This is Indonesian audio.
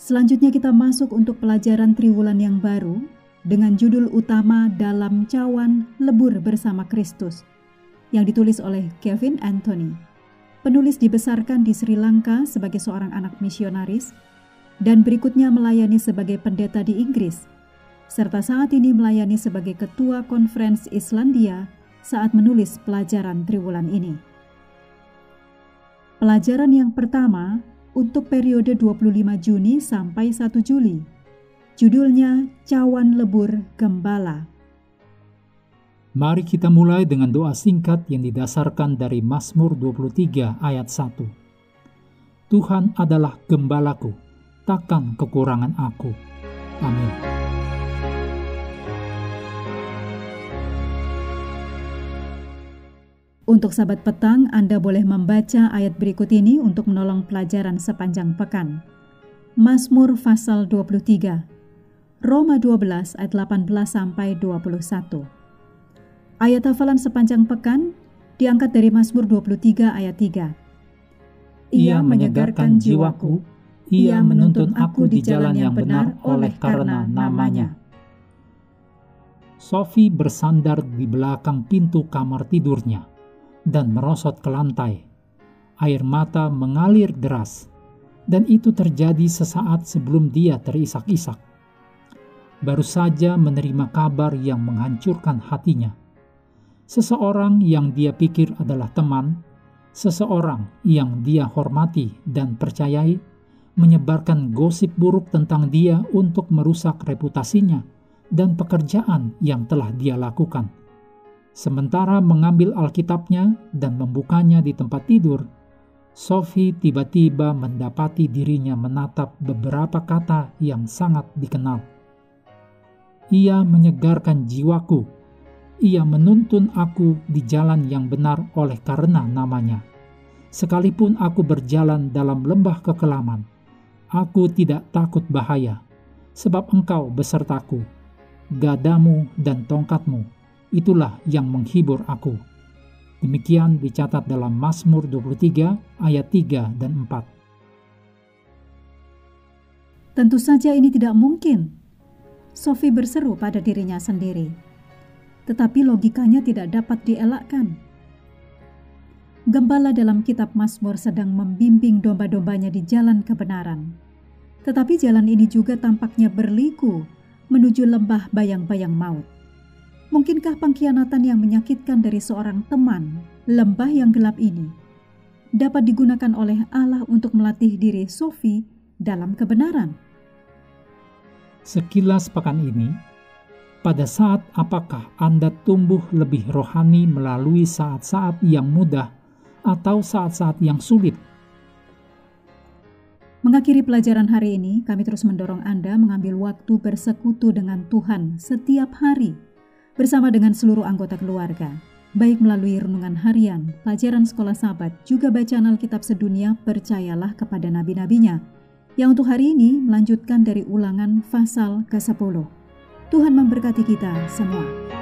Selanjutnya kita masuk untuk pelajaran Triwulan yang baru dengan judul utama dalam cawan lebur bersama Kristus yang ditulis oleh Kevin Anthony. Penulis dibesarkan di Sri Lanka sebagai seorang anak misionaris dan berikutnya melayani sebagai pendeta di Inggris, serta saat ini melayani sebagai ketua konferensi Islandia saat menulis pelajaran Triwulan ini. Pelajaran yang pertama untuk periode 25 Juni sampai 1 Juli. Judulnya Cawan Lebur Gembala. Mari kita mulai dengan doa singkat yang didasarkan dari Mazmur 23 ayat 1. Tuhan adalah gembalaku, takkan kekurangan aku. Amin. Untuk sahabat petang, Anda boleh membaca ayat berikut ini untuk menolong pelajaran sepanjang pekan. Mazmur pasal 23, Roma 12 ayat 18 sampai 21. Ayat hafalan sepanjang pekan diangkat dari Mazmur 23 ayat 3. Ia menyegarkan jiwaku, ia menuntun aku di jalan yang benar oleh karena namanya. Sophie bersandar di belakang pintu kamar tidurnya dan merosot ke lantai. Air mata mengalir deras, dan itu terjadi sesaat sebelum dia terisak-isak. Baru saja menerima kabar yang menghancurkan hatinya. Seseorang yang dia pikir adalah teman, seseorang yang dia hormati dan percayai, menyebarkan gosip buruk tentang dia untuk merusak reputasinya dan pekerjaan yang telah dia lakukan Sementara mengambil Alkitabnya dan membukanya di tempat tidur, Sophie tiba-tiba mendapati dirinya menatap beberapa kata yang sangat dikenal. Ia menyegarkan jiwaku. Ia menuntun aku di jalan yang benar oleh karena namanya. Sekalipun aku berjalan dalam lembah kekelaman, aku tidak takut bahaya, sebab engkau besertaku. Gadamu dan tongkatmu itulah yang menghibur aku. Demikian dicatat dalam Mazmur 23 ayat 3 dan 4. Tentu saja ini tidak mungkin. Sophie berseru pada dirinya sendiri. Tetapi logikanya tidak dapat dielakkan. Gembala dalam kitab Mazmur sedang membimbing domba-dombanya di jalan kebenaran. Tetapi jalan ini juga tampaknya berliku menuju lembah bayang-bayang maut. Mungkinkah pengkhianatan yang menyakitkan dari seorang teman, lembah yang gelap ini, dapat digunakan oleh Allah untuk melatih diri Sophie dalam kebenaran? Sekilas pekan ini, pada saat apakah Anda tumbuh lebih rohani melalui saat-saat yang mudah atau saat-saat yang sulit? Mengakhiri pelajaran hari ini, kami terus mendorong Anda mengambil waktu bersekutu dengan Tuhan setiap hari bersama dengan seluruh anggota keluarga, baik melalui renungan harian, pelajaran sekolah sahabat, juga bacaan Alkitab sedunia, percayalah kepada nabi-nabinya, yang untuk hari ini melanjutkan dari ulangan pasal ke-10. Tuhan memberkati kita semua.